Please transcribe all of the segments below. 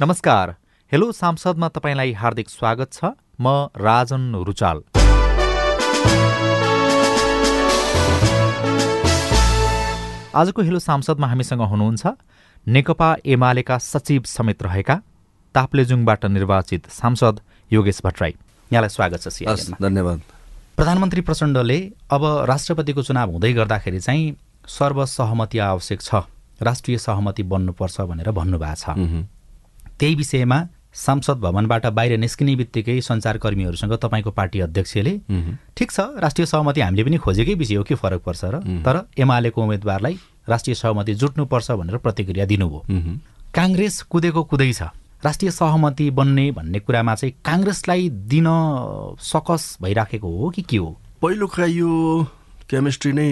नमस्कार। हेलो सांसदमा तपाईँलाई हार्दिक स्वागत छ। म राजन रुचाल। आजको हेलो सांसदमा हामीसँग हुनुहुन्छ नेकपा एमालेका सचिव समेत रहेका ताप्लेजुङबाट निर्वाचित सांसद योगेश भट्टराई। यहाँलाई स्वागत छ धन्यवाद। प्रधानमन्त्री प्रचण्डले अब राष्ट्रपतिको चुनाव हुँदै गर्दाखेरि चाहिँ सर्वसहमति आवश्यक छ राष्ट्रिय सहमति बन्नुपर्छ भनेर भन्नुभएको छ। त्यही विषयमा सांसद भवनबाट बाहिर निस्किने बित्तिकै सञ्चारकर्मीहरूसँग तपाईँको पार्टी अध्यक्षले। ठिक छ राष्ट्रिय सहमति हामीले पनि खोजेकै विषय हो के फरक पर्छ र तर एमालेको उम्मेद्वारलाई राष्ट्रिय सहमति जुट्नुपर्छ भनेर प्रतिक्रिया दिनुभयो। काङ्ग्रेस कुदेको कुदै छ? राष्ट्रिय सहमति बन्ने भन्ने कुरामा चाहिँ काङ्ग्रेसलाई दिन सकस भइराखेको हो कि के हो? पहिलो कुरा यो केमिस्ट्री नै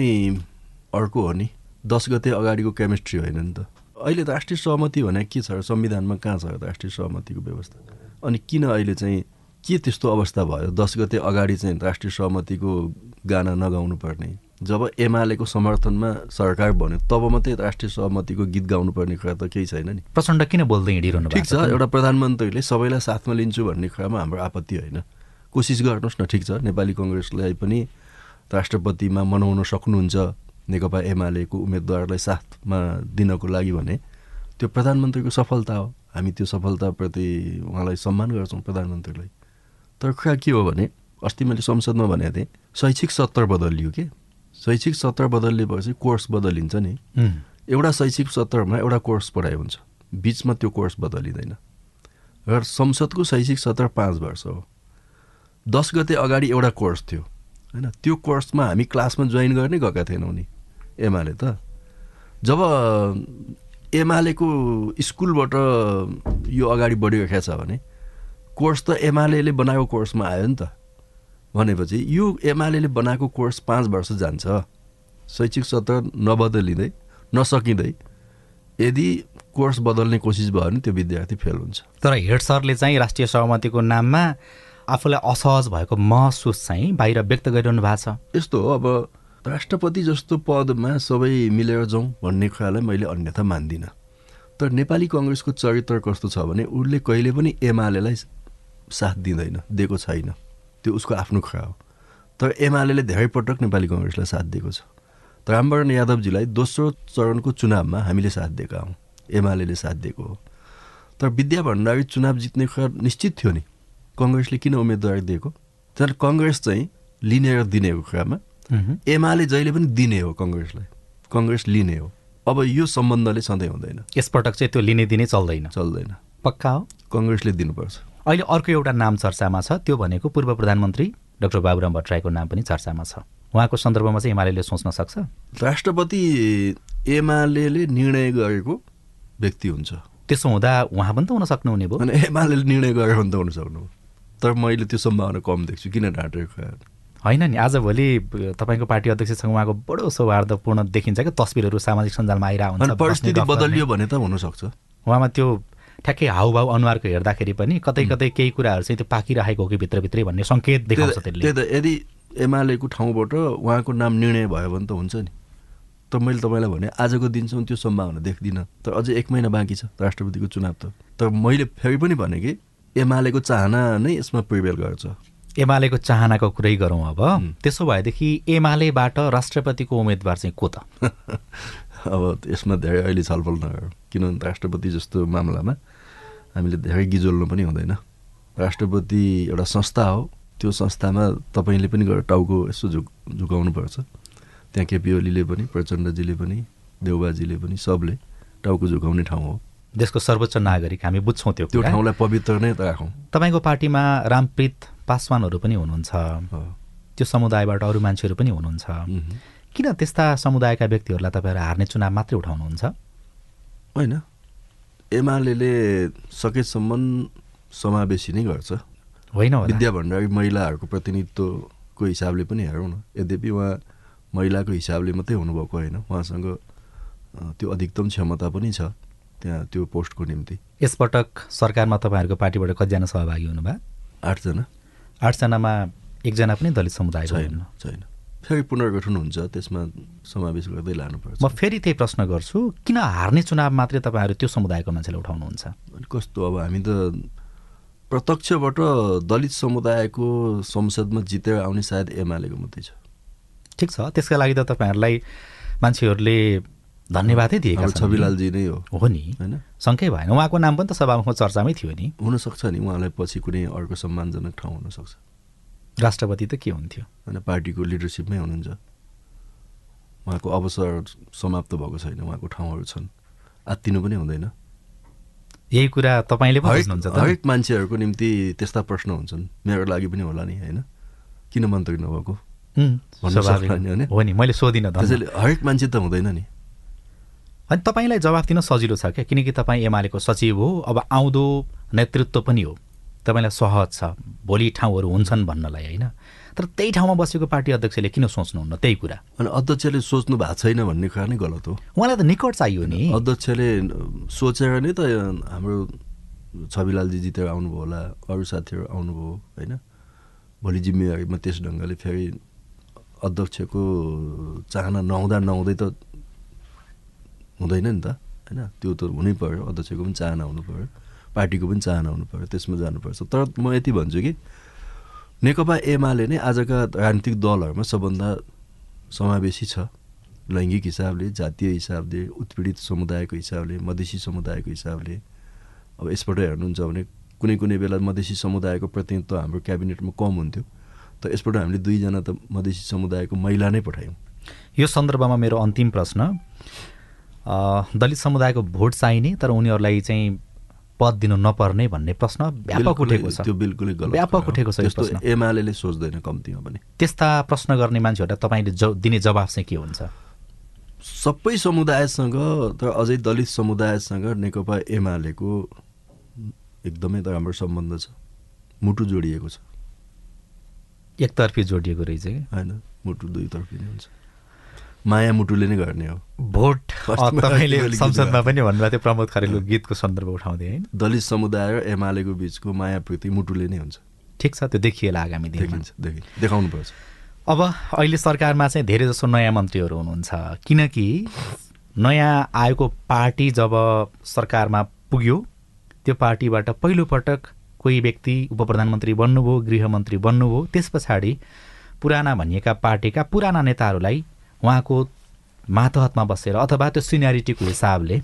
अर्को हो नि। दस गते अगाडिको केमिस्ट्री होइन नि त। अहिले राष्ट्रिय सहमति भने के छ? संविधानमा कहाँ छ राष्ट्रिय सहमतिको व्यवस्था? अनि किन अहिले चाहिँ के त्यस्तो अवस्था भयो? दस गते अगाडि चाहिँ राष्ट्रिय सहमतिको गाना नगाउनु पर्ने। जब एमालेको समर्थनमा सरकार बन्यो तब मात्रै राष्ट्रिय सहमतिको गीत गाउनु पर्ने कुरा त केही छैन नि। प्रचण्ड किन बोल्दै हिँडिरहनु ठिक छ एउटा प्रधानमन्त्रीले सबैलाई साथमा लिन्छु भन्ने कुरामा हाम्रो आपत्ति होइन। कोसिस गर्नुहोस् न ठिक छ। नेपाली कङ्ग्रेसलाई पनि राष्ट्रपतिमा मनाउन सक्नुहुन्छ। नेकपा एमालेको उम्मेदवारलाई साथमा दिनको लागि भने त्यो प्रधानमन्त्रीको सफलता हो। हामी त्यो सफलताप्रति उहाँलाई सम्मान गर्छौँ प्रधानमन्त्रीलाई। तर कुरा के हो भने अस्ति मैले संसदमा भनेको थिएँ शैक्षिक सत्र बदलियो के? शैक्षिक सत्र बदलिएपछि कोर्स बदलिन्छ नि। एउटा शैक्षिक सत्रमा एउटा कोर्स पढाइ हुन्छ। बिचमा त्यो कोर्स बदलिँदैन। र संसदको शैक्षिक सत्र पाँच वर्ष हो। दस गते अगाडि एउटा कोर्स थियो। होइन त्यो कोर्समा हामी क्लासमा जोइन गर्ने गएका थिएनौँ नि। एमाले त। जब एमालेको स्कुलबाट यो अगाडि बढिरहेको छ भने कोर्स त एमाले बनाएको कोर्समा आयो नि त। भनेपछि यो एमाले बनाएको कोर्स पाँच वर्ष जान्छ। शैक्षिक सत्र नबदलिँदै नसकिँदै यदि कोर्स बदल्ने कोसिस भयो भने त्यो विद्यार्थी फेल हुन्छ। तर हेड सरले चाहिँ राष्ट्रिय सहमतिको नाममा आफूलाई असहज भएको महसुस चाहिँ बाहिर व्यक्त गरिरहनु भएको छ। यस्तो हो अब राष्ट्रपति जस्तो पदमा सबै मिलेर जाउँ भन्ने कुरालाई मैले अन्यथा मान्दिनँ। तर नेपाली कङ्ग्रेसको चरित्र कस्तो छ भने उसले कहिले पनि एमालेलाई साथ दिँदैन दिएको छैन। त्यो उसको आफ्नो कुरा हो। तर एमाले धेरै पटक नेपाली कङ्ग्रेसलाई साथ दिएको छ। तर रामवरण यादवजीलाई दोस्रो चरणको चुनावमा हामीले साथ दिएका हौँ। एमाले साथ दिएको हो। तर विद्या भण्डारी चुनाव जित्ने कुरा निश्चित थियो नि। कङ्ग्रेसले किन उम्मेदवारी दिएको? तर कङ्ग्रेस चाहिँ लिने र दिनेको कुरामा एमाले जहिले पनि दिने हो कङ्ग्रेसलाई। कङ्ग्रेस लिने हो। अब यो सम्बन्धले सधैँ हुँदैन। यसपटक चाहिँ त्यो लिने दिने चल्दैन। चल्दैन। पक्का हो? कङ्ग्रेसले दिनुपर्छ। अहिले अर्को एउटा नाम चर्चामा छ। त्यो भनेको पूर्व प्रधानमन्त्री डाक्टर बाबुराम भट्टराईको नाम पनि चर्चामा छ। उहाँको सन्दर्भमा चाहिँ एमाले सोच्न सक्छ? राष्ट्रपति एमाले निर्णय गरेको व्यक्ति हुन्छ। त्यसो हुँदा उहाँ पनि त हुन सक्नुहुने भयो। एमाले निर्णय गरेर भने त हुन सक्नु तर मैले त्यो सम्भावना कम देख्छु। किन ढाँटेको होइन नि आजभोलि तपाईँको पार्टी अध्यक्षसँग उहाँको बडो सौहार्दपूर्ण देखिन्छ क्या तस्विरहरू सामाजिक सञ्जालमा आइरहेको हुन्छ परिस्थिति। बदलियो भने त हुनसक्छ। उहाँमा त्यो ठ्याक्कै हाउभाउ अनुहारको हेर्दाखेरि पनि कतै कतै केही कुराहरू चाहिँ त्यो पाकिरहेको हो कि भित्रभित्रै भन्ने सङ्केत देखाउँछ त्यही त्यसले त यदि एमालेको ठाउँबाट उहाँको नाम निर्णय भयो भने त हुन्छ नि। त मैले तपाईँलाई भने आजको दिनसम्म त्यो सम्भावना देख्दिनँ। तर अझै एक महिना बाँकी छ राष्ट्रपतिको चुनाव त। तर मैले फेरि पनि भने कि एमालेको चाहना नै यसमा प्रिभेल गर्छ। एमालेको चाहनाको कुरै गरौँ अब। त्यसो भएदेखि एमालेबाट राष्ट्रपतिको उम्मेद्वार चाहिँ को त? अब यसमा धेरै अहिले छलफल नगरौँ। किनभने राष्ट्रपति जस्तो मामलामा हामीले धेरै गिजोल्नु पनि हुँदैन। राष्ट्रपति एउटा संस्था हो। त्यो संस्थामा तपाईँले पनि गएर टाउको यसो झुक झुकाउनुपर्छ त्यहाँ केपी ओलीले पनि प्रचण्डजीले पनि देउबाजीले पनि सबले टाउको झुकाउने ठाउँ हो। देशको सर्वोच्च नागरिक हामी बुझ्छौँ त्यो त्यो ठाउँलाई पवित्र नै राखौँ। तपाईँको पार्टीमा रामप्रीत पासवानहरू पनि हुनुहुन्छ। त्यो समुदायबाट अरू मान्छेहरू पनि हुनुहुन्छ। किन त्यस्ता समुदायका व्यक्तिहरूलाई तपाईँहरू हार्ने चुनाव मात्रै उठाउनुहुन्छ? होइन। एमाले सकेसम्म समावेशी नै गर्छ। होइन विद्या भण्डारी महिलाहरूको प्रतिनिधित्वको हिसाबले पनि हेरौँ न। यद्यपि उहाँ महिलाको हिसाबले मात्रै हुनुभएको होइन। उहाँसँग त्यो अधिकतम क्षमता पनि छ। त्यहाँ त्यो पोस्टको निम्ति। यसपटक सरकारमा तपाईँहरूको पार्टीबाट कतिजना सहभागी हुनुभयो? आठजना। आठजनामा एकजना पनि दलित समुदायको छैन छैन। फेरि पुनर्गठन हुन्छ त्यसमा समावेश गर्दै लानुपर्छ। म फेरि त्यही प्रश्न गर्छु किन हार्ने चुनाव मात्रै तपाईँहरू त्यो समुदायको मान्छेले उठाउनुहुन्छ? कस्तो अब हामी त प्रत्यक्षबाट दलित समुदायको संसदमा जितेर आउने सायद एमालेको मात्रै छ। ठिक छ त्यसका लागि त तपाईँहरूलाई मान्छेहरूले धन्यवादै दिएका छन् छविलालजी नै हो। हो नि। होइन? शङ्कै भएन। उहाँको नाम पनि त सभामुखमा चर्चामै थियो नि। हुनसक्छ नि। उहाँलाई पछि कुनै अर्को सम्मानजनक ठाउँ हुनसक्छ। राष्ट्रपति त के हुन्थ्यो? होइन पार्टीको लिडरसिपमै हुनुहुन्छ। उहाँको अवसर समाप्त भएको छैन। उहाँको ठाउँहरू छन्। आत्तिनु पनि हुँदैन। यही कुरा तपाईँले हरेक बुझ्नुहुन्छ त हरेक मान्छेहरूको निम्ति त्यस्ता प्रश्न हुन्छन्। मेरो लागि पनि होला नि होइन? किन मन्त्री नभएको? हो नि। मैले सोधिनँ। त्यसैले हरेक मान्छे त हुँदैन नि। अनि तपाईँलाई जवाफ दिन सजिलो छ क्या? किनकि तपाईँ एमालेको सचिव हो अब आउँदो नेतृत्व पनि हो। तपाईँलाई सहज छ। भोलि ठाउँहरू हुन्छन् भन्नलाई होइन? तर त्यही ठाउँमा बसेको पार्टी अध्यक्षले किन सोच्नुहुन्न? त्यही कुरा। अनि अध्यक्षले सोच्नु भएको छैन भन्ने कुरा नै गलत हो। उहाँलाई त निकट चाहियो नि। अध्यक्षले सोचेर नै त हाम्रो छविलालजी जितेर आउनुभयो होला अरू साथीहरू आउनुभयो होइन? भोलि जिम्मेवारीमा त्यस ढङ्गले फेरि अध्यक्षको चाहना नहुँदा नहुँदै त हुँदैन नि त होइन? त्यो त हुनै पऱ्यो अध्यक्षको पनि चाहना हुनु पऱ्यो पार्टीको पनि चाहना हुनु पऱ्यो त्यसमा जानुपर्छ तर म यति भन्छु कि नेकपा एमाले नै आजका राजनीतिक दलहरूमा सबभन्दा समावेशी छ। लैङ्गिक हिसाबले जातीय हिसाबले उत्पीडित समुदायको हिसाबले मधेसी समुदायको हिसाबले। अब यसबाट हेर्नुहुन्छ भने कुनै कुनै बेला मधेसी समुदायको प्रतिनिधित्व हाम्रो क्याबिनेटमा कम हुन्थ्यो। त यसबाट हामीले दुईजना त मधेसी समुदायको महिला नै पठायौँ। यो सन्दर्भमा मेरो अन्तिम प्रश्न दलित समुदायको भोट चाहिने तर उनीहरूलाई चाहिँ पद दिनु नपर्ने भन्ने प्रश्न व्यापक उठेको छ। त्यो बिल्कुलै गलत व्यापक। उठेको छ यो त्यस्तो प्रश्न। एमाले सोच्दैन कम्तीमा पनि। त्यस्ता प्रश्न गर्ने मान्छेहरूलाई तपाईँले ज दिने जवाफ चाहिँ के हुन्छ? सबै समुदायसँग तर अझै दलित समुदायसँग नेकपा एमालेको एकदमै त राम्रो सम्बन्ध छ। मुटु जोडिएको छ। एकतर्फी जोडिएको रहेछ कि? होइन मुटु दुईतर्फी नै हुन्छ। माया मुटुले नै गर्ने हो। भोट तपाईँले संसदमा पनि भन्नुभएको थियो प्रमोद खरेलको गीतको सन्दर्भ उठाउँदै होइन? दलित समुदाय र एमालेको बिचको माया प्रीति मुटुले नै हुन्छ। ठिक छ त्यो देखिएला आगामी दिनमा। देखाउनुपर्छ अब अहिले सरकारमा चाहिँ धेरै जसो नयाँ मन्त्रीहरू हुनुहुन्छ। किनकि नयाँ आएको पार्टी जब सरकारमा पुग्यो त्यो पार्टीबाट पहिलोपटक कोही व्यक्ति उप प्रधानमन्त्री बन्नुभयो गृहमन्त्री बन्नुभयो त्यस पछाडि पुराना भनिएका पार्टीका पुराना नेताहरूलाई उहाँको मातहतमा बसेर अथवा त्यो सिनियरिटीको हिसाबले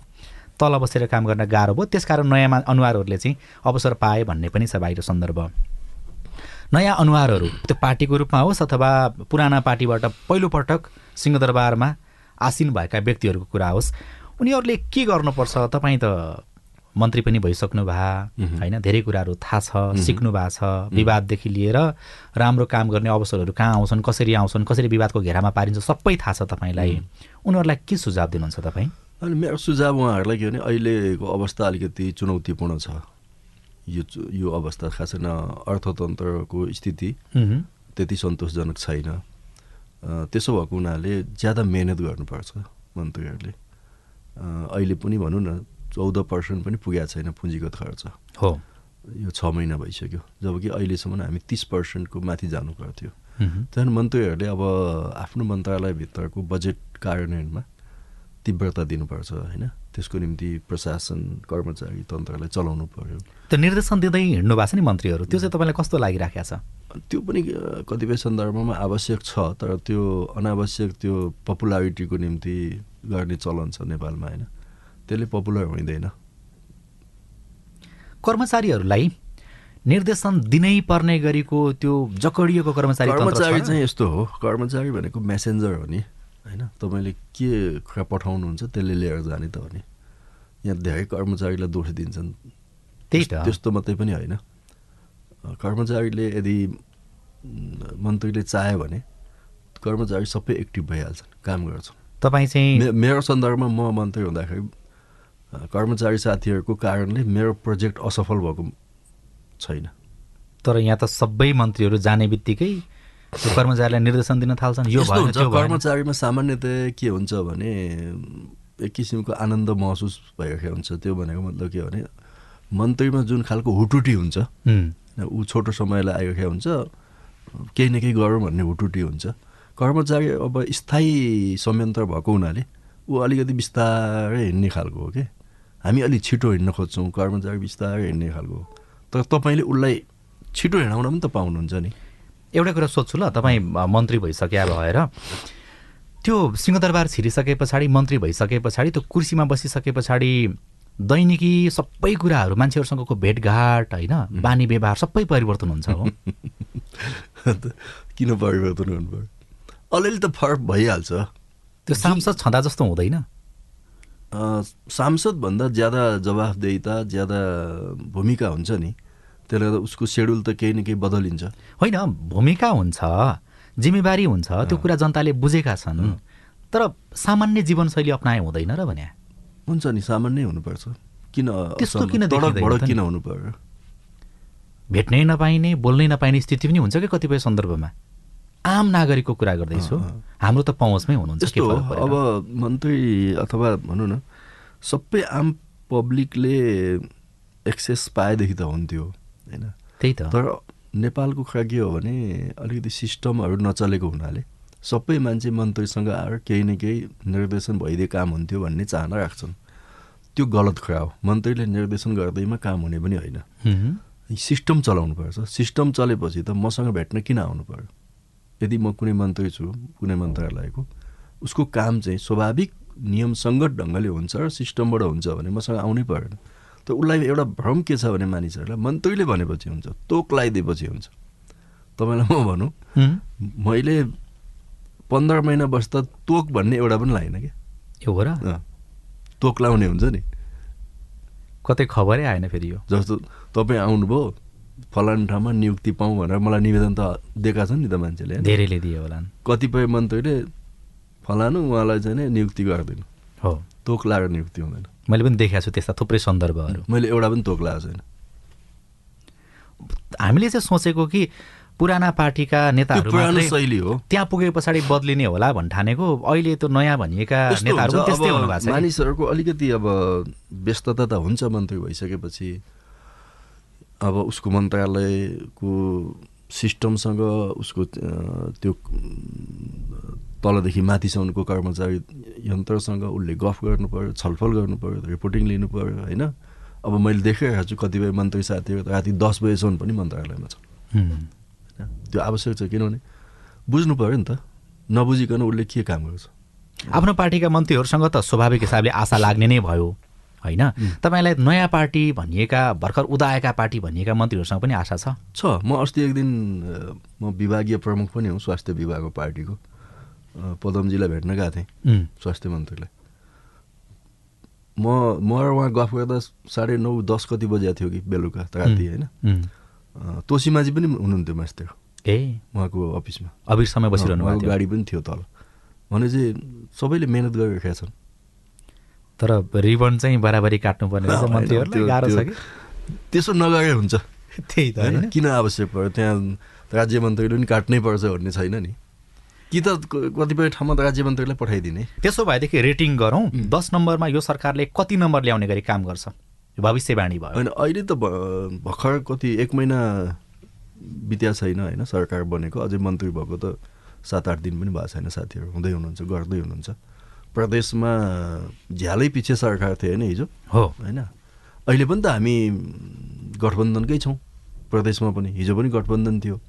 तल बसेर काम गर्न गाह्रो भयो। त्यसकारण नयाँ मा- अनुहारहरूले चाहिँ अवसर पाए भन्ने पनि छ बाहिर सन्दर्भ। नयाँ अनुहारहरू त्यो पार्टीको रूपमा होस् अथवा पुराना पार्टीबाट पहिलोपटक सिंहदरबारमा आसीन भएका व्यक्तिहरूको कुरा होस् उनीहरूले के गर्नुपर्छ? तपाईँ त मन्त्री पनि भइसक्नु भए होइन? धेरै कुराहरू थाहा छ सिक्नु भएको छ विवाददेखि लिएर राम्रो काम गर्ने अवसरहरू कहाँ आउँछन् कसरी आउँछन् कसरी विवादको घेरामा पारिन्छ सबै थाहा छ तपाईँलाई। उनीहरूलाई के सुझाव दिनुहुन्छ तपाईँ? अनि मेरो सुझाव उहाँहरूलाई के भने अहिलेको अवस्था अलिकति चुनौतीपूर्ण छ। यो यो अवस्था खास गरी अर्थतन्त्रको स्थिति। त्यति सन्तोषजनक छैन। त्यसो भएको हुनाले ज्यादा मेहनत गर्नुपर्छ मन्त्रीहरूले। अहिले पनि भनौँ न चौध पर्सेन्ट पनि पुगेको छैन पुँजीगत खर्च। हो। यो छ महिना भइसक्यो। जबकि अहिलेसम्म हामी तिस पर्सेन्टको माथि जानु पर्थ्यो। त्यहाँदेखि मन्त्रीहरूले अब आफ्नो मन्त्रालयभित्रको बजेट कार्यान्वयनमा तीव्रता दिनुपर्छ होइन? त्यसको निम्ति प्रशासन कर्मचारी तन्त्रलाई चलाउनु पर्यो। त्यो निर्देशन दिँदै हिँड्नु भएको छ नि मन्त्रीहरू। त्यो चाहिँ तपाईँलाई कस्तो लागिराखेको छ? त्यो पनि कतिपय सन्दर्भमा आवश्यक छ तर त्यो अनावश्यक त्यो पपुलारिटीको निम्ति गर्ने चलन छ नेपालमा होइन? त्यसले पपुलर हुँदैन कर्मचारीहरूलाई निर्देशन दिनै पर्ने गरीको त्यो जकडिएको कर्मचारी कर्मचारी? चाहिँ यस्तो हो कर्मचारी भनेको मेसेन्जर हो नि होइन? तपाईँले के कुरा पठाउनुहुन्छ त्यसले लिएर जाने त हो नि। यहाँ धेरै कर्मचारीलाई दोष दिन्छन्। त्यही त। त्यस्तो मात्रै पनि होइन। कर्मचारीले यदि मन्त्रीले चाह्यो भने कर्मचारी सबै एक्टिभ भइहाल्छन् काम गर्छन्। तपाईँ चाहिँ मेरो सन्दर्भमा म मन्त्री हुँदाखेरि कर्मचारी साथीहरूको कारणले मेरो प्रोजेक्ट असफल भएको छैन। तर यहाँ त सबै मन्त्रीहरू जाने बित्तिकै कर्मचारीलाई निर्देशन दिन थाल्छन्। यो कर्मचारीमा सामान्यतया के हुन्छ भने एक किसिमको आनन्द महसुस भइरहेको हुन्छ। त्यो भनेको मतलब के हो भने मन्त्रीमा जुन खालको हुटुटी हुन्छ ऊ छोटो समयलाई आइरहेको हुन्छ केही न केही गरौँ भन्ने हुटुटी हुन्छ। कर्मचारी अब स्थायी संयन्त्र भएको हुनाले ऊ अलिकति बिस्तारै हिँड्ने खालको हो कि। हामी अलिक छिटो हिँड्न खोज्छौँ कर्मचारी बिस्तारै हिँड्ने खालको। तर तपाईँले उसलाई छिटो हिँडाउन पनि त पाउनुहुन्छ नि। एउटा कुरा सोध्छु ल तपाईँ मन्त्री भइसके भएर। त्यो सिंहदरबार छिरिसके पछाडि मन्त्री भइसके पछाडि त्यो कुर्सीमा बसिसके पछाडि दैनिकी सबै कुराहरू मान्छेहरूसँगको भेटघाट होइन बानी व्यवहार सबै परिवर्तन हुन्छ हो। किन परिवर्तन हुनु पऱ्यो अलिअलि त फरक भइहाल्छ। त्यो सांसद छँदा जस्तो हुँदैन। सांसदभन्दा ज्यादा जवाफदेहिता ज्यादा भूमिका हुन्छ नि। त्यसले गर्दा उसको सेड्युल त केही न केही बदलिन्छ। होइन भूमिका हुन्छ जिम्मेवारी हुन्छ त्यो कुरा जनताले बुझेका छन्। तर सामान्य जीवनशैली अप्नाए हुँदैन र भने? हुन्छ नि सामान्य हुनुपर्छ। किन त्यस्तो किन? किन हुनु पर्यो भेट्नै नपाइने बोल्नै नपाइने स्थिति पनि हुन्छ कि कतिपय सन्दर्भमा? आम नागरिकको कुरा गर्दैछु। हाम्रो त पहुँचमै हुनुहुन्छ? अब मन्त्री अथवा भनौँ न सबै आम पब्लिकले एक्सेस पाएदेखि त हुन्थ्यो होइन? त्यही त। तर नेपालको कुरा के हो भने अलिकति सिस्टमहरू नचलेको हुनाले सबै मान्छे मन्त्रीसँग आएर केही न केही निर्देशन भइदिए काम हुन्थ्यो भन्ने चाहना राख्छन्। त्यो गलत कुरा हो। मन्त्रीले निर्देशन गर्दैमा काम हुने पनि होइन। सिस्टम चलाउनुपर्छ सिस्टम चलेपछि त मसँग भेट्न किन आउनु पर्यो? यदि म कुनै मन्त्री छु कुनै मन्त्रालयको उसको काम चाहिँ स्वाभाविक नियम सङ्गत ढङ्गले हुन्छ र सिस्टमबाट हुन्छ भने मसँग आउनै परेन त उसलाई एउटा भ्रम के छ भने मानिसहरूलाई मन्त्रीले भनेपछि हुन्छ तोक लगाइदिएपछि हुन्छ। तपाईँलाई म भनौँ। मैले पन्ध्र महिना बस्दा तोक भन्ने एउटा पनि लाइन क्या हो र? तोक लाउने हुन्छ नि। कतै खबरै आएन फेरि यो। जस्तो तपाईँ आउनुभयो फलानु ठाउँमा नियुक्ति पाऊँ भनेर मलाई निवेदन त दिएका छन् नि त मान्छेले? धेरैले दियो होला कतिपय मन्त्रीले फलानु उहाँलाई चाहिँ नि नियुक्ति गरिदिनु। हो। तोक लगाएर नियुक्ति हुँदैन। मैले पनि देखाएको छु त्यस्ता थुप्रै सन्दर्भहरू। मैले एउटा पनि तोक लगाएको छैन। हामीले चाहिँ सोचेको कि पुराना पार्टीका नेताहरू पुरानो शैली हो। त्यहाँ पुगे पछाडि बदलिने होला भन् ठानेको। अहिले त्यो नयाँ भनिएका नेताहरू। मानिसहरूको अलिकति अब व्यस्तता त हुन्छ मन्त्री भइसकेपछि। अब उसको मन्त्रालयको सिस्टमसँग उसको त्यो तलदेखि माथिसम्मको कर्मचारी यन्त्रसँग उसले गफ गर्नु पऱ्यो छलफल गर्नु पऱ्यो रिपोर्टिङ लिनु पऱ्यो होइन? अब मैले देखिरहेको छु कतिपय मन्त्री साथीहरू त राति दस बजेसम्म पनि मन्त्रालयमा छ। होइन? त्यो आवश्यक छ किनभने बुझ्नु पऱ्यो नि त नबुझिकन उसले के काम गर्छ। आफ्नो पार्टीका मन्त्रीहरूसँग त स्वाभाविक हिसाबले आशा लाग्ने नै भयो। होइन? तपाईँलाई नयाँ पार्टी भनिएका भर्खर उदाएका पार्टी भनिएका मन्त्रीहरूसँग पनि आशा छ? छ। म अस्ति एक दिन म विभागीय प्रमुख पनि हुँ स्वास्थ्य विभागको पार्टीको। पदमजीलाई भेट्न गएको थिएँ स्वास्थ्य मन्त्रीलाई। म म र उहाँ गफ गर्दा साढे नौ दस कति बजेको थियो कि बेलुका त राति होइन? तोसीमाझी पनि हुनुहुन्थ्यो मास्तिर ए। उहाँको अफिसमा। अबिर समय बसिरहनु गाडी पनि थियो तल। भने चाहिँ सबैले मिहिनेत गरिरहेका छन् तर रिबन चाहिँ बराबरी काट्नुपर्ने रहेछ मन्त्रीहरूलाई गाह्रो छ त्यो- त्यसो नगरे हुन्छ। कि त्यही त होइन? किन आवश्यक पर्यो त्यहाँ राज्य मन्त्रीले पनि काट्नै पर्छ भन्ने छैन नि। कि त क- कतिपय ठाउँमा त राज्य मन्त्रीलाई पठाइदिने। त्यसो भएदेखि रेटिङ गरौँ। दस नम्बरमा यो सरकारले कति नम्बर ल्याउने गरी काम गर्छ? भविष्यवाणी भयो। होइन अहिले त भर्खर कति एक महिना बित्या छैन होइन? सरकार बनेको। अझै मन्त्री भएको त सात आठ दिन पनि भएको छैन साथीहरू। हुँदै हुनुहुन्छ गर्दै हुनुहुन्छ। प्रदेशमा झ्यालै पछि सरकार थियो होइन हिजो। हो। होइन? अहिले पनि त हामी गठबन्धनकै छौँ। प्रदेशमा पनि। हिजो पनि गठबन्धन थियो।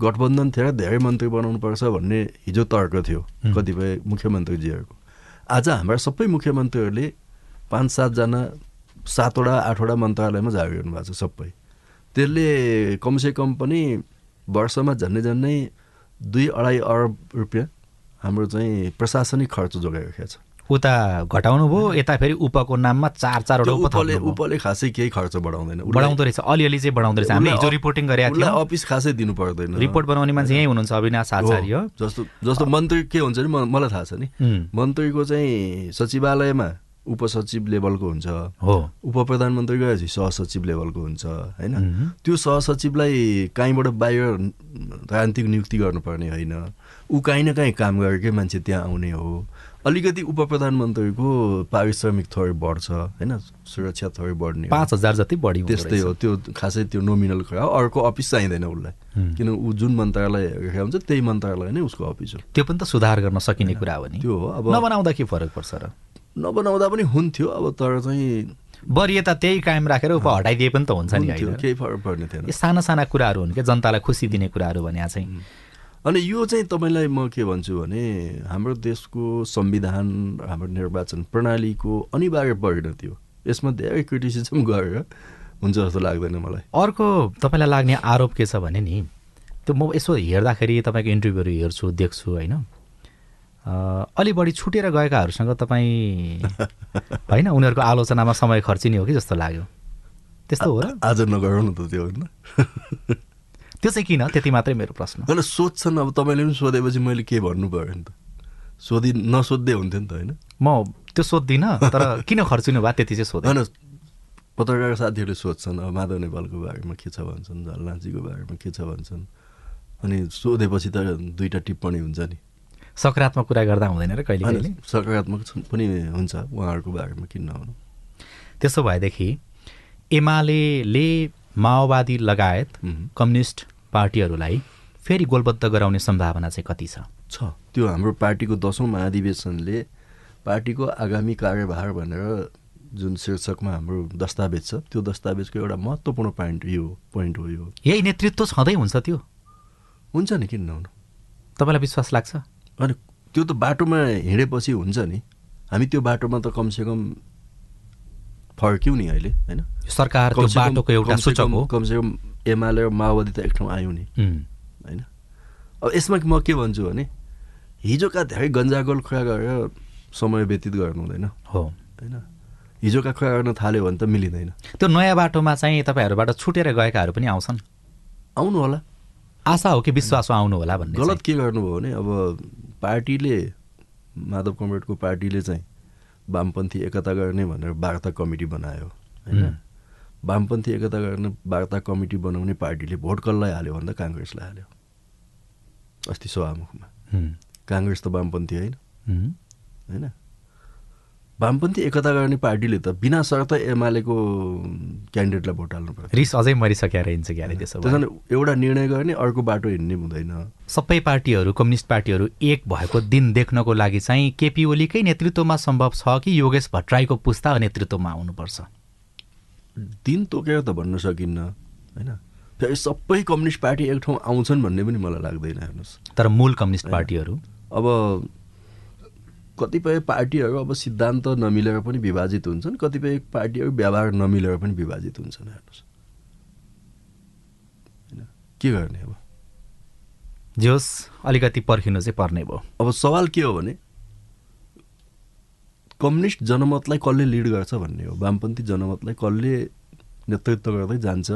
गठबन्धन थिएर धेरै मन्त्री बनाउनुपर्छ भन्ने हिजो तर्क थियो। कतिपय मुख्यमन्त्रीजीहरूको। आज हाम्रा सबै मुख्यमन्त्रीहरूले पाँच सातजना सातवटा आठवटा मन्त्रालयमा जागिर गर्नुभएको छ सबै। त्यसले कमसेकम पनि वर्षमा झन्डै झन्डै दुई अढाई अरब रुपियाँ हाम्रो चाहिँ प्रशासनिक खर्च जोगाइराखेको छ। उता घटाउनु भयो यता फेरि उपको नाममा चार चारवटा उपले। उपले खासै केही खर्च बढाउँदैन। बढाउँदो रहेछ अलिअलि चाहिँ बढाउँदो रहेछ। हामीले हिजो रिपोर्टिङ गरेका थियौँ। अफिस खासै दिनु पर्दैन। रिपोर्ट बनाउने मान्छे यहीँ हुनुहुन्छ अविनाश आचार्य। जस्तो जस्तो मन्त्री के हुन्छ नि मलाई थाहा छ नि। मन्त्रीको चाहिँ सचिवालयमा उपसचिव लेभलको हुन्छ। हो। उप प्रधानमन्त्री गएपछि सहसचिव लेभलको हुन्छ होइन। त्यो सहसचिवलाई कहीँबाट बाहिर राजनीतिक नियुक्ति गर्नुपर्ने होइन। ऊ काहीँ न काहीँ काम गरेकै मान्छे त्यहाँ आउने हो। अलिकति उप प्रधानमन्त्रीको पारिश्रमिक थोरै बढ्छ होइन? सुरक्षा थोरै बढ्ने। पाँच हजार जति बढी त्यस्तै हो। त्यो खासै त्यो नोमिनल कुरा हो अर्को अफिस चाहिँदैन उसलाई। किन ऊ जुन मन्त्रालय हेरेको हुन्छ त्यही मन्त्रालय नै उसको अफिस हो। त्यो पनि त सुधार गर्न सकिने कुरा हो नि। त्यो हो। अब नबनाउँदा के फरक पर्छ र। नबनाउँदा पनि हुन्थ्यो अब तर चाहिँ वरियता त्यही कायम राखेर उप हटाइदिए पनि त हुन्छ नि केही फरक पर्ने थिएन। साना साना कुराहरू हुन् क्या जनतालाई खुसी दिने कुराहरू भने चाहिँ। अनि यो चाहिँ तपाईँलाई म के भन्छु भने हाम्रो देशको संविधान हाम्रो निर्वाचन प्रणालीको अनिवार्य परिणति हो। यसमा धेरै क्रिटिसिजम गरेर हुन्छ जस्तो लाग्दैन मलाई। अर्को तपाईँलाई लाग्ने आरोप के छ भने नि त्यो म यसो हेर्दाखेरि तपाईँको इन्टरभ्यूहरू हेर्छु देख्छु होइन? अलि बढी छुटेर गएकाहरूसँग तपाईँ होइन उनीहरूको आलोचनामा समय खर्चिने हो कि जस्तो लाग्यो? त्यस्तो हो र? आज नगरौँ न त त्यो होइन। त्यो चाहिँ किन? त्यति मात्रै मेरो प्रश्न होइन सोध्छन् अब तपाईँले पनि सोधेपछि मैले के भन्नु पऱ्यो नि त? सोधि नसोध्दै हुन्थ्यो नि त होइन? म त्यो सोध्दिनँ तर किन खर्चिनु भयो त्यति चाहिँ सोध्दैन होइन पत्रकार साथीहरूले सोध्छन् अब माधव नेपालको बारेमा के छ भन्छन् झलनाथजीको बारेमा के छ भन्छन्? अनि सोधेपछि त दुईवटा टिप्पणी हुन्छ नि। सकारात्मक कुरा गर्दा हुँदैन र कहिले सकारात्मक पनि हुन्छ उहाँहरूको बारेमा किन नहुनु? त्यसो भएदेखि एमाले माओवादी लगायत। कम्युनिस्ट पार्टीहरूलाई फेरि गोलबद्ध गराउने सम्भावना चाहिँ कति छ? छ। त्यो हाम्रो पार्टीको दसौँ महाधिवेशनले पार्टीको आगामी कार्यभार भनेर जुन शीर्षकमा हाम्रो दस्तावेज छ त्यो दस्तावेजको एउटा महत्त्वपूर्ण पोइन्ट यो पोइन्ट हो यो। यही नेतृत्व छँदै हुन्छ त्यो। हुन्छ नि किन नहुनु? तपाईँलाई विश्वास लाग्छ? अनि त्यो त बाटोमा हिँडेपछि हुन्छ नि। हामी त्यो बाटोमा त कमसेकम फर्क्यौँ नि अहिले होइन? सरकार त्यो बाटोको एउटा सूचक हो। कमसेकम एमाले र माओवादी त एक ठाउँ आयौँ नि होइन? अब यसमा म के भन्छु भने हिजोका धेरै गन्जागोल कुरा गरेर समय व्यतीत गर्नु हुँदैन हो। होइन? हिजोका कुरा गर्न थाल्यो भने त मिलिँदैन। त्यो नयाँ बाटोमा चाहिँ तपाईँहरूबाट छुटेर गएकाहरू पनि आउँछन्? आउनु होला। आशा हो कि विश्वास हो आउनु होला भन्ने गलत के गर्नुभयो भने अब पार्टीले माधव कमरेडको पार्टीले चाहिँ वामपन्थी एकता गर्ने भनेर वार्ता कमिटी बनायो होइन। वामपन्थी एकता गर्ने वार्ता कमिटी बनाउने पार्टीले भोट कसलाई हाल्यो भन्दा काङ्ग्रेसलाई हाल्यो। अस्ति सभामुखमा। काङ्ग्रेस त वामपन्थी होइन। होइन? वामपन्थी एकता गर्ने पार्टीले त बिना शर्त एमालेको क्यान्डिडेटलाई भोट हाल्नु पर्छ रिस अझै मरिसकेर हिँड्छ क्यारे त्यसो भए। त्यसमा एउटा निर्णय गर्ने अर्को बाटो हिँड्ने हुँदैन। सबै पार्टीहरू कम्युनिस्ट पार्टीहरू एक भएको दिन देख्नको लागि चाहिँ केपी ओलीकै नेतृत्वमा सम्भव छ कि योगेश भट्टराईको पुस्ता नेतृत्वमा आउनुपर्छ? दिन तोकेर त भन्न सकिन्न होइन? फेरि सबै कम्युनिस्ट पार्टी एक ठाउँ आउँछन् भन्ने पनि मलाई लाग्दैन हेर्नुहोस्। तर मूल कम्युनिस्ट पार्टीहरू? अब कतिपय पार्टीहरू अब सिद्धान्त नमिलेर पनि विभाजित हुन्छन् कतिपय पार्टीहरू व्यवहार नमिलेर पनि विभाजित हुन्छन् हेर्नुहोस्। होइन? के गर्ने अब? जे होस् अलिकति पर्खिनु चाहिँ पर्ने भयो। अब सवाल के हो भने कम्युनिस्ट जनमतलाई कसले लिड गर्छ भन्ने हो। वामपन्थी जनमतलाई कसले नेतृत्व गर्दै जान्छ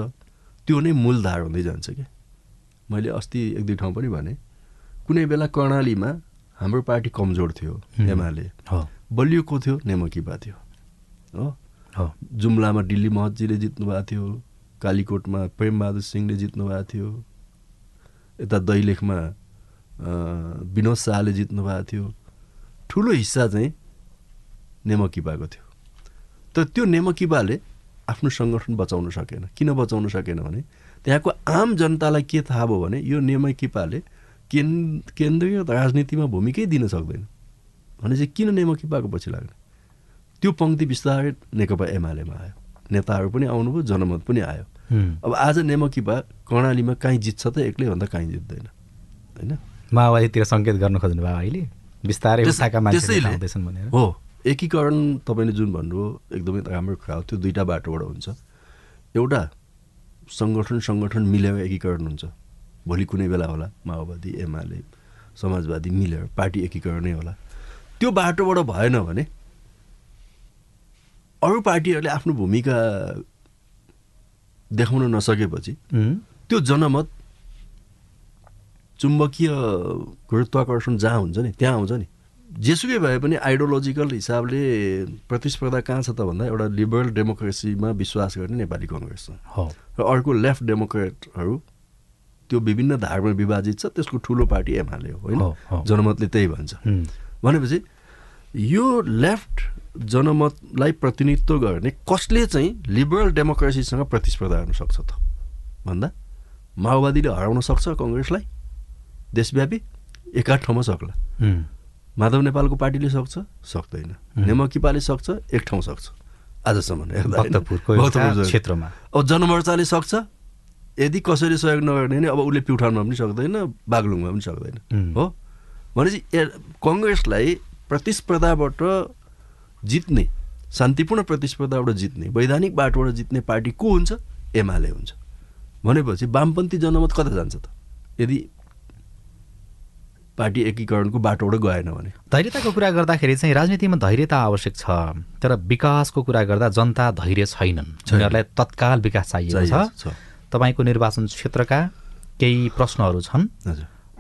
त्यो नै मूलधार हुँदै जान्छ क्या। मैले अस्ति एक दुई ठाउँ पनि भने कुनै बेला कर्णालीमा हाम्रो पार्टी कमजोर थियो। एमाले। बलियो को थियो? नेमकिपा थियो। हो? जुम्लामा दिल्ली महतजीले जित्नु भएको थियो कालीकोटमा प्रेमबहादुर सिंहले जित्नु भएको थियो यता दैलेखमा विनोद शाहले जित्नु भएको थियो। ठुलो हिस्सा चाहिँ नेमकिपाको थियो। तर त्यो नेमकिपाले आफ्नो सङ्गठन बचाउन सकेन। किन बचाउन सकेन भने त्यहाँको आम जनतालाई के थाहा भयो भने यो नेमकिपाले केन् केन्द्रीय राजनीतिमा भूमिकै दिन सक्दैन। भने चाहिँ किन नेमकिपाको पछि लाग्ने? त्यो पङ्क्ति बिस्तारै नेकपा एमालेमा आयो। नेताहरू पनि आउनुभयो जनमत पनि आयो। अब आज नेमकिपा कर्णालीमा काहीँ जित्छ त एक्लै भन्दा काहीँ जित्दैन। होइन? माओवादीतिर सङ्केत गर्न खोज्नु भयो अहिले? बिस्तारै भनेर। हो। एकीकरण तपाईँले जुन भन्नुभयो एकदमै राम्रो कुरा हो। त्यो दुईवटा बाटोबाट हुन्छ। एउटा सङ्गठन सङ्गठन मिलेर एकीकरण हुन्छ। भोलि कुनै बेला होला माओवादी एमाले समाजवादी मिलेर पार्टी एकीकरणै होला। त्यो बाटोबाट भएन भने अरू पार्टीहरूले आफ्नो भूमिका देखाउन नसकेपछि। त्यो जनमत चुम्बकीय गुरुत्वाकर्षण जहाँ हुन्छ नि त्यहाँ आउँछ नि। जेसुकै भए पनि आइडियोलोजिकल हिसाबले प्रतिस्पर्धा कहाँ छ त भन्दा एउटा लिबरल डेमोक्रेसीमा विश्वास गर्ने नेपाली कङ्ग्रेस छ। र अर्को लेफ्ट डेमोक्रेटहरू त्यो विभिन्न धारमा विभाजित छ त्यसको ठुलो पार्टी एमाले हो होइन। जनमतले त्यही भन्छ। भनेपछि यो लेफ्ट जनमतलाई प्रतिनिधित्व गर्ने कसले चाहिँ लिबरल डेमोक्रेसीसँग प्रतिस्पर्धा गर्न सक्छ त? भन्दा माओवादीले हराउन सक्छ कङ्ग्रेसलाई? देशव्यापी? एकाध ठाउँमा सक्ला। माधव नेपालको पार्टीले सक्छ? सक्दैन। नेमकिपाले सक्छ? एक ठाउँ सक्छ। आजसम्म क्षेत्रमा। अब जनमोर्चाले सक्छ? यदि कसैले सहयोग नगर्ने भने अब उसले प्युठानमा पनि सक्दैन बागलुङमा पनि सक्दैन। हो? भनेपछि ए- कङ्ग्रेसलाई प्रतिस्पर्धाबाट जित्ने शान्तिपूर्ण प्रतिस्पर्धाबाट जित्ने वैधानिक बाटोबाट जित्ने पार्टी को हुन्छ? एमाले हुन्छ। भनेपछि वामपन्थी जनमत कता जान्छ त? यदि पार्टी एकीकरणको बाटोबाट गएन भने। धैर्यताको कुरा गर्दाखेरि चाहिँ राजनीतिमा धैर्यता आवश्यक छ तर विकासको कुरा गर्दा जनता धैर्य छैनन्। छैन। उनीहरूलाई तत्काल विकास चाहिएको छ। तपाईँको निर्वाचन क्षेत्रका केही प्रश्नहरू छन्।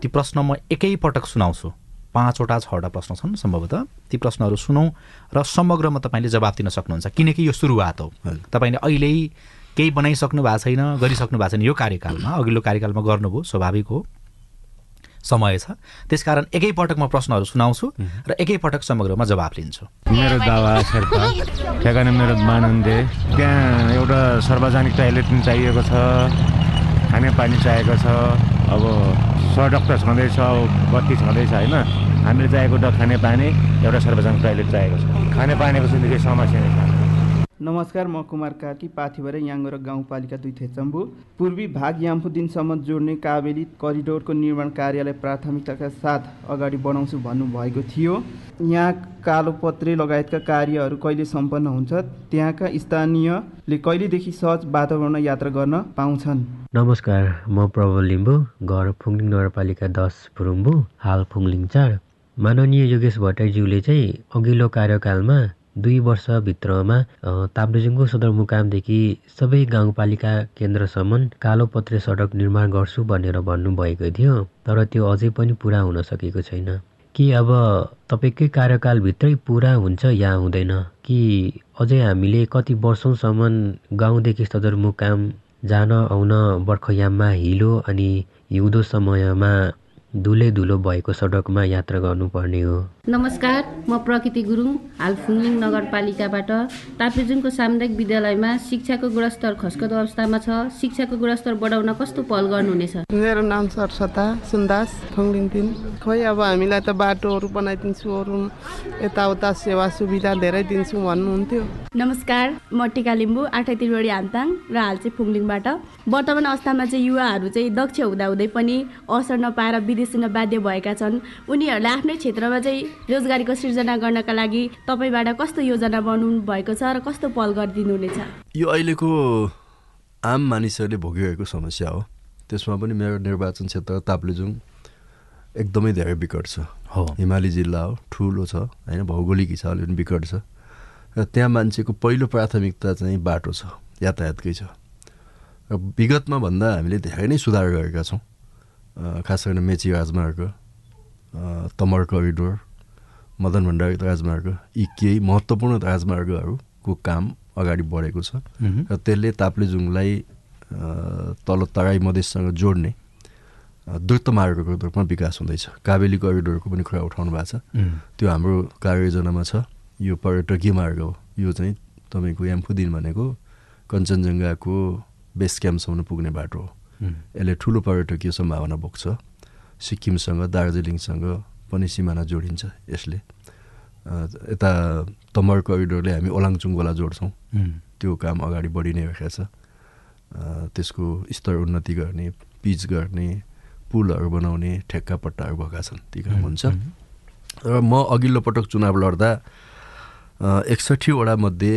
ती प्रश्न म एकैपटक सुनाउँछु। पाँचवटा छवटा प्रश्न छन् सम्भवतः। ती प्रश्नहरू सुनौँ र समग्रमा तपाईँले जवाब दिन सक्नुहुन्छ। किनकि यो सुरुवात हो। तपाईँले अहिले केही बनाइसक्नु भएको छैन गरिसक्नु भएको छैन। यो कार्यकालमा अघिल्लो कार्यकालमा गर्नुभयो स्वाभाविक हो। समय छ। त्यसकारण एकैपटक म प्रश्नहरू सुनाउँछु र एकैपटक समग्रमा जवाब लिन्छु। मेरो दावा शेर्पा ठेगाना मेरो मानन्दे त्यहाँ एउटा सार्वजनिक टोइलेट पनि चाहिएको छ खानेपानी चाहिएको छ अब सडक त छँदैछ अब बत्ती छँदैछ होइन? हामीले चाहिएको त खानेपानी एउटा सार्वजनिक टोइलेट चाहिएको छ। खानेपानीको चाहिँ निकै समस्या नै छ। नमस्कार म कुमार कार्की पाथिभरे याङ्गो गाउँपालिका दुई थेचम्बु पूर्वी भाग याम्फुदिनसम्म जोड्ने काबेली करिडोरको निर्माण कार्यलाई प्राथमिकताका साथ अगाडि बढाउँछु भन्नुभएको थियो। यहाँ कालोपत्रे लगायतका कार्यहरू कहिले सम्पन्न हुन्छ त्यहाँका स्थानीयले कहिलेदेखि सहज वातावरणमा यात्रा गर्न पाउँछन्? नमस्कार म प्रबल लिम्बू घर फुङलिङ नगरपालिका दस फुरुम्बु हाल फुङलिङ चार। माननीय योगेश भट्टराईज्यूले चाहिँ अघिल्लो कार्यकालमा दुई वर्षभित्रमा ताप्लेजुङको सदरमुकामदेखि सबै गाउँपालिका केन्द्रसम्म कालोपत्रे सडक निर्माण गर्छु भनेर भन्नुभएको थियो तर त्यो अझै पनि पुरा हुन सकेको छैन। कि अब तपाईँकै कार्यकालभित्रै पुरा हुन्छ या हुँदैन? कि अझै हामीले कति वर्षौँसम्म गाउँदेखि सदरमुकाम जान आउन बर्खयाममा हिलो अनि हिउँदो समयमा धुलो भएको सडकमा यात्रा गर्नुपर्ने हो? नमस्कार म प्रकृति गुरुङ हाल फुङलिङ नगरपालिकाबाट। ताप्लेजुङको सामुदायिक विद्यालयमा शिक्षाको गुणस्तर खस्कदो अवस्थामा छ। शिक्षाको गुणस्तर बढाउन कस्तो पहल गर्नुहुनेछ? मेरो नाम सरस्वता सुन्दास फुङलिङ तिन। खोइ अब हामीलाई त बाटोहरू बनाइदिन्छु अरू यताउता सेवा सुविधा धेरै दिन्छु भन्नुहुन्थ्यो। नमस्कार म टिका लिम्बू आठै त्रिवेणी हामताङ र हाल चाहिँ फुङलिङबाट। वर्तमान अवस्थामा चाहिँ युवाहरू चाहिँ दक्ष हुँदाहुँदै पनि अवसर नपाएर विदेश बाध्य भएका छन्। उनीहरूलाई आफ्नै क्षेत्रमा चाहिँ रोजगारीको सिर्जना गर्नका लागि तपाईँबाट कस्तो योजना बनाउनु भएको छ र कस्तो पहल गरिदिनु हुनेछ यो अहिलेको आम मानिसहरूले भोगिरहेको समस्या हो। त्यसमा पनि मेरो निर्वाचन क्षेत्र ताप्लेजुङ एकदमै धेरै विकट छ। हो। हिमाली जिल्ला हो ठुलो छ होइन भौगोलिक हिसाबले पनि विकट छ। र त्यहाँ मान्छेको पहिलो प्राथमिकता चाहिँ बाटो छ यातायातकै छ। र विगतमा भन्दा हामीले धेरै नै सुधार गरेका छौँ। खास गरेर मेची राजमार्ग तमर करिडोर मदन भण्डारी राजमार्ग यी केही महत्त्वपूर्ण राजमार्गहरूको काम अगाडि बढेको छ। र त्यसले ताप्लेजुङलाई तल तराई मधेससँग जोड्ने द्रुत मार्गको रूपमा विकास हुँदैछ। काबेली करिडोरको पनि कुरा उठाउनु भएको छ। त्यो हाम्रो कार्ययोजनामा छ। यो पर्यटकीय मार्ग हो। यो चाहिँ तपाईँको याम्फुदिन भनेको कञ्चनजङ्घाको बेस क्याम्पसम्म पुग्ने बाटो हो। यसले ठुलो पर्यटकीय सम्भावना बोक्छ। सिक्किमसँग दार्जिलिङसँग पनि सिमाना जोडिन्छ यसले। यता तमर करिडोरले हामी ओलाङचुङवाला जोड्छौँ। त्यो काम अगाडि बढी नै रहेको छ। त्यसको स्तर उन्नति गर्ने पिच गर्ने पुलहरू बनाउने ठेक्का पट्टाहरू भएका छन् ती काम हुन्छ। र म अघिल्लो पटक चुनाव लड्दा एकसट्ठी वडामध्ये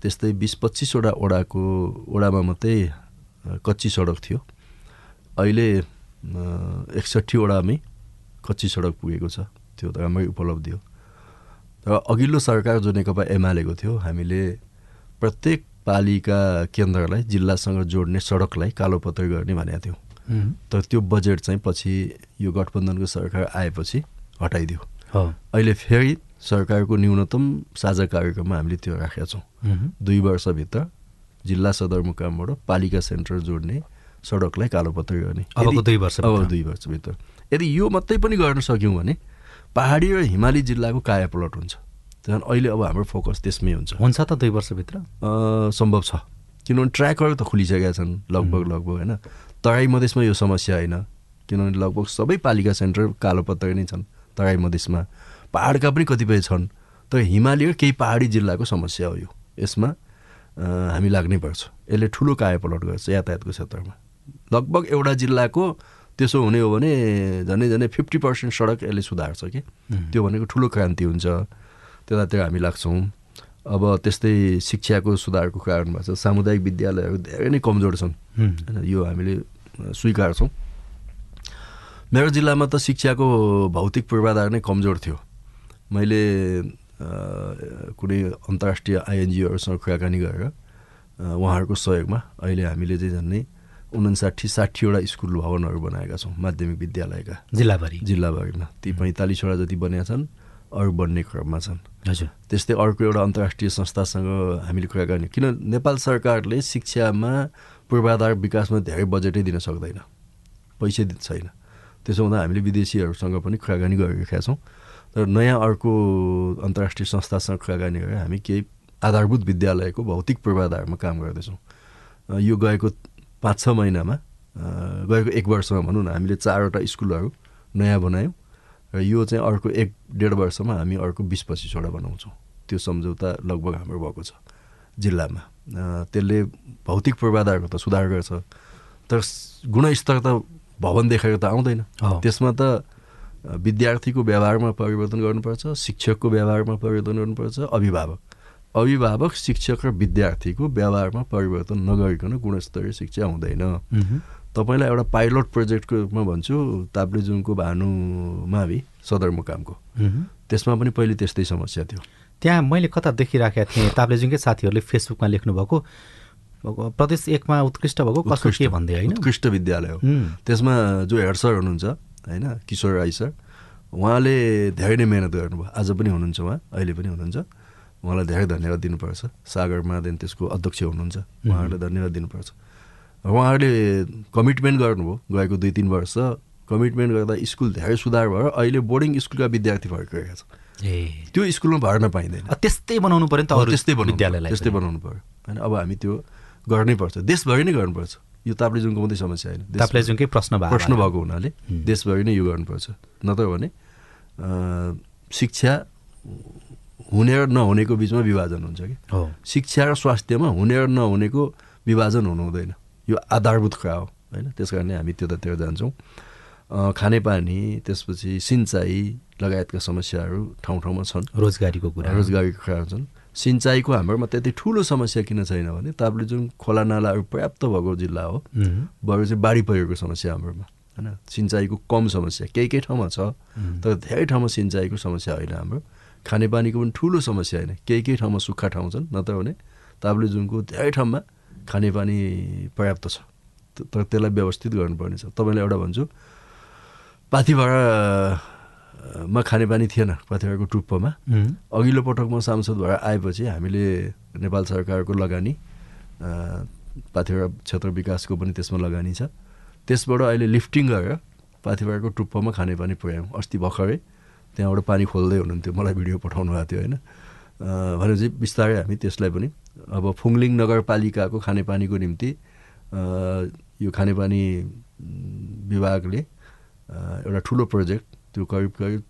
त्यस्तै बिस पच्चिसवटा वडाको वडामा मात्रै कच्ची सडक थियो। अहिले एकसट्ठी वडामै कच्ची सडक पुगेको छ। त्यो त राम्रै उपलब्धि हो। र अघिल्लो सरकार जो नेकपा एमालेको थियो हामीले प्रत्येक पालिका केन्द्रलाई जिल्लासँग जोड्ने सडकलाई कालोपत्र गर्ने भनेका थियौँ। तर त्यो बजेट चाहिँ पछि यो गठबन्धनको सरकार आएपछि हटाइदियो। अहिले फेरि सरकारको न्यूनतम साझा कार्यक्रममा हामीले त्यो राखेका छौँ। दुई वर्षभित्र जिल्ला सदरमुकामबाट पालिका सेन्टर जोड्ने सडकलाई कालोपत्र गर्ने। अबको यदि- दुई वर्षभित्र। अब दुई वर्षभित्र। यदि यो मात्रै पनि गर्न सक्यौँ भने पहाडी र हिमाली जिल्लाको कायापलट हुन्छ। त्यहाँ अहिले अब हाम्रो फोकस त्यसमै हुन्छ। हुन्छ त दुई वर्षभित्र? सम्भव छ। किनभने ट्र्याकहरू त खुलिसकेका छन् लगभग लगभग होइन? तराई मधेसमा यो समस्या होइन। किनभने लगभग सबै पालिका सेन्टर कालोपत्र नै छन् तराई मधेसमा पाहाडका पनि कतिपय छन् तर हिमाली र केही पहाडी जिल्लाको समस्या हो यो। यसमा हामी लाग्नै पर्छ। यसले ठुलो कायापलट गर्छ यातायातको क्षेत्रमा। लगभग एउटा जिल्लाको त्यसो हुने हो भने झन्डै झन्डै फिफ्टी पर्सेन्ट सडक यसले सुधार्छ कि। त्यो भनेको ठुलो क्रान्ति हुन्छ। त्यतातिर हामी लाग्छौँ। अब त्यस्तै शिक्षाको सुधारको कारण भएको छ सामुदायिक विद्यालयहरू धेरै नै कमजोर छन्। होइन यो हामीले स्वीकार्छौँ। मेरो जिल्लामा त शिक्षाको भौतिक पूर्वाधार नै कमजोर थियो। मैले कुनै अन्तर्राष्ट्रिय आइएनजिओहरूसँग कुराकानी गरेर उहाँहरूको सहयोगमा अहिले हामीले चाहिँ झन्डै उन्साठी साठीवटा स्कुल भवनहरू बनाएका छौँ माध्यमिक विद्यालयका। जिल्लाभरि? जिल्लाभरिमा। ती पैँतालिसवटा जति बनेका छन् अरू बन्ने क्रममा छन्। हजुर। त्यस्तै अर्को एउटा अन्तर्राष्ट्रिय संस्थासँग हामीले कुराकानी किन नेपाल सरकारले शिक्षामा पूर्वाधार विकासमा धेरै बजेटै दिन सक्दैन। पैसै छैन। त्यसो हुँदा हामीले विदेशीहरूसँग पनि कुराकानी गरिरहेका छौँ। तर नयाँ अर्को अन्तर्राष्ट्रिय संस्थासँग कुराकानी गरेर हामी केही आधारभूत विद्यालयको भौतिक पूर्वाधारमा काम गर्दैछौँ। यो गएको पाँच छ महिनामा गएको एक वर्षमा भनौँ न हामीले चारवटा स्कुलहरू नयाँ बनायौँ र यो चाहिँ अर्को एक डेढ वर्षमा हामी अर्को बिस पच्चिसवटा बनाउँछौँ। त्यो सम्झौता लगभग हाम्रो भएको छ जिल्लामा। त्यसले भौतिक पूर्वाधारको त सुधार गर्छ तर गुणस्तर त भवन देखेर त आउँदैन। त्यसमा त विद्यार्थीको व्यवहारमा परिवर्तन गर्नुपर्छ शिक्षकको व्यवहारमा परिवर्तन गर्नुपर्छ अभिभावक। अभिभावक शिक्षक र विद्यार्थीको व्यवहारमा परिवर्तन नगरिकन गुणस्तरीय शिक्षा हुँदैन। तपाईँलाई एउटा पाइलट प्रोजेक्टको रूपमा भन्छु ताप्लेजुङको भानु मावि सदरमुकामको। त्यसमा पनि पहिले त्यस्तै समस्या थियो। त्यहाँ मैले कता देखिराखेका थिएँ ताप्लेजुङकै साथीहरूले फेसबुकमा लेख्नुभएको प्रदेश एकमा उत्कृष्ट भएको कसो के भन्दै होइन? उत्कृष्ट विद्यालय हो। हुँ। त्यसमा जो हेड सर हुनुहुन्छ होइन किशोर राई सर उहाँले धेरै नै मेहनत गर्नुभयो। आज पनि हुनुहुन्छ उहाँ अहिले पनि हुनुहुन्छ। उहाँलाई धेरै धन्यवाद दिनुपर्छ। सागर महादेन त्यसको अध्यक्ष हुनुहुन्छ। उहाँहरूलाई धन्यवाद दिनुपर्छ। उहाँहरूले कमिटमेन्ट गर्नुभयो। गएको दुई तिन वर्ष कमिटमेन्ट गर्दा स्कुल धेरै सुधार भएर अहिले बोर्डिङ स्कुलका विद्यार्थी फर्किरहेका छन्। ए। त्यो स्कुलमा भर्न पाइँदैन। त्यस्तै बनाउनु पर्यो नि त त्यस्तै विद्यालयलाई त्यस्तै। बनाउनु पर्यो। होइन अब हामी त्यो गर्नै पर्छ। देशभरि नै गर्नुपर्छ। यो ताप्लेजुङको मात्रै समस्या होइन। ताप्लेजुङकै प्रश्न प्रश्न भएको हुनाले देशभरि नै यो गर्नुपर्छ। नत्र भने शिक्षा हुने र नहुनेको बिचमा विभाजन हुन्छ कि? शिक्षा र स्वास्थ्यमा हुने र नहुनेको विभाजन हुनु हुँदैन। यो आधारभूत कुरा हो होइन? त्यस कारणले हामी त्यतातिर जान्छौँ। खानेपानी त्यसपछि सिँचाइ लगायतका समस्याहरू ठाउँ ठाउँमा छन्। रोजगारीको कुरा। रोजगारीको कुरा छन् सिँचाइको हाम्रोमा त्यति ठुलो समस्या किन छैन भने ताप्लेजुङ खोला नालाहरू पर्याप्त भएको जिल्ला हो। बरु चाहिँ बाढी पहिरोको समस्या हाम्रोमा होइन? सिँचाइको कम समस्या केही केही ठाउँमा छ तर धेरै ठाउँमा सिँचाइको समस्या होइन हाम्रो। खानेपानीको पनि ठुलो समस्या होइन। केही केही ठाउँमा सुक्खा ठाउँ छन् नत्र भने ताप्लेजुङको धेरै ठाउँमा खानेपानी पर्याप्त छ। तर त्यसलाई व्यवस्थित गर्नुपर्ने छ। तपाईँलाई एउटा भन्छु पाथिभाडामा खानेपानी थिएन पाथिभाडाको टुप्पोमा। अघिल्लो पटक म सांसद भएर आएपछि हामीले नेपाल सरकारको लगानी अ, पाथिभरा क्षेत्र विकासको पनि त्यसमा लगानी छ। त्यसबाट अहिले लिफ्टिङ गरेर पाथिभराको टुप्पोमा खानेपानी पुर्यायौँ। अस्ति भर्खरै त्यहाँबाट पानी खोल्दै हुनुहुन्थ्यो। मलाई भिडियो पठाउनु भएको थियो होइन? भनेपछि बिस्तारै हामी त्यसलाई पनि अब फुङलिङ नगरपालिकाको खानेपानीको निम्ति यो खानेपानी विभागले एउटा ठुलो प्रोजेक्ट त्यो करिब करिब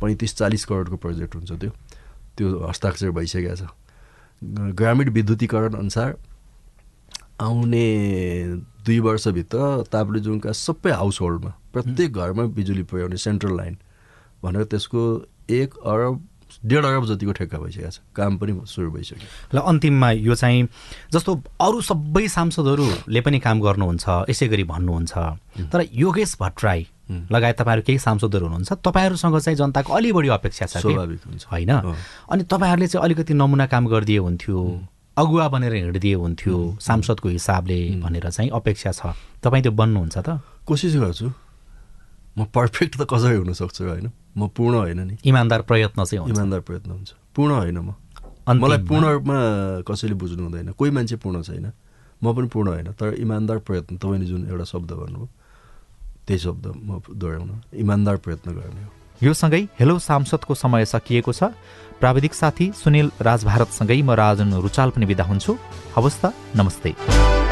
पैँतिस चालिस करोडको प्रोजेक्ट हुन्छ त्यो। त्यो हस्ताक्षर भइसकेको छ। ग्रामीण विद्युतीकरण अनुसार आउने दुई वर्षभित्र ताप्लेजुङका सबै हाउस होल्डमा प्रत्येक घरमा बिजुली पुर्याउने सेन्ट्रल लाइन भनेर त्यसको एक अरब डेढ अरब जतिको ठेक्का भइसकेको छ। काम पनि सुरु भइसक्यो। ल अन्तिममा यो चाहिँ जस्तो अरू सबै सांसदहरूले पनि काम गर्नुहुन्छ यसै गरी भन्नुहुन्छ। तर योगेश भट्टराई लगायत तपाईँहरू केही सांसदहरू हुनुहुन्छ तपाईँहरूसँग चाहिँ जनताको अलि बढी अपेक्षा छ? स्वाभाविक हुन्छ। होइन। अनि तपाईँहरूले चाहिँ अलिकति नमुना काम गरिदिए हुन्थ्यो अगुवा बनेर हिँडिदिए हुन्थ्यो सांसदको हिसाबले भनेर चाहिँ अपेक्षा छ। तपाईँ त्यो बन्नुहुन्छ त? कोसिस गर्छु। म पर्फेक्ट त कसरी हुनसक्छु होइन? म पूर्ण होइन नि। इमान्दार प्रयत्न चाहिँ हुन्छ। इमान्दार प्रयत्न हुन्छ। पूर्ण होइन म। मलाई पूर्ण रूपमा कसैले बुझ्नु हुँदैन। कोही मान्छे पूर्ण छैन। म पनि पूर्ण होइन। तर इमान्दार प्रयत्न तपाईँले जुन एउटा शब्द भन्नुभयो त्यही शब्द म दोहोऱ्याउन इमान्दार प्रयत्न गर्ने हो। यो सँगै हेलो सांसदको समय सकिएको छ। प्राविधिक साथी सुनिल राजभारतसँगै म राजन रुचाल पनि बिदा हुन्छु। हवस् त नमस्ते।